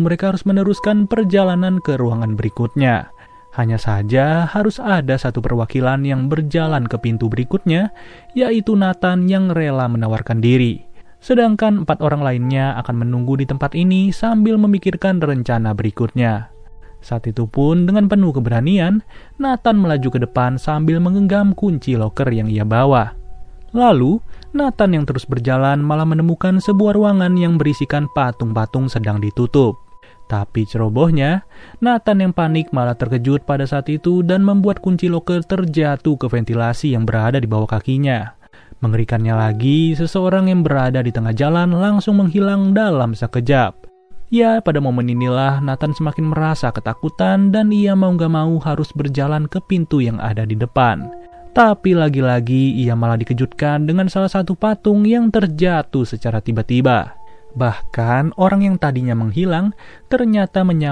mereka harus meneruskan perjalanan ke ruangan berikutnya. Hanya saja harus ada satu perwakilan yang berjalan ke pintu berikutnya, yaitu Nathan yang rela menawarkan diri. Sedangkan empat orang lainnya akan menunggu di tempat ini sambil memikirkan rencana berikutnya. Saat itu pun dengan penuh keberanian, Nathan melaju ke depan sambil menggenggam kunci loker yang ia bawa. Lalu, Nathan yang terus berjalan malah menemukan sebuah ruangan yang berisikan patung-patung sedang ditutup. Tapi cerobohnya, Nathan yang panik malah terkejut pada saat itu dan membuat kunci loker terjatuh ke ventilasi yang berada di bawah kakinya. Mengerikannya lagi, seseorang yang berada di tengah jalan langsung menghilang dalam sekejap. Ya, pada momen inilah Nathan semakin merasa ketakutan dan ia mau gak mau harus berjalan ke pintu yang ada di depan. Tapi lagi-lagi ia malah dikejutkan dengan salah satu patung yang terjatuh secara tiba-tiba. Bahkan orang yang tadinya menghilang ternyata menyamar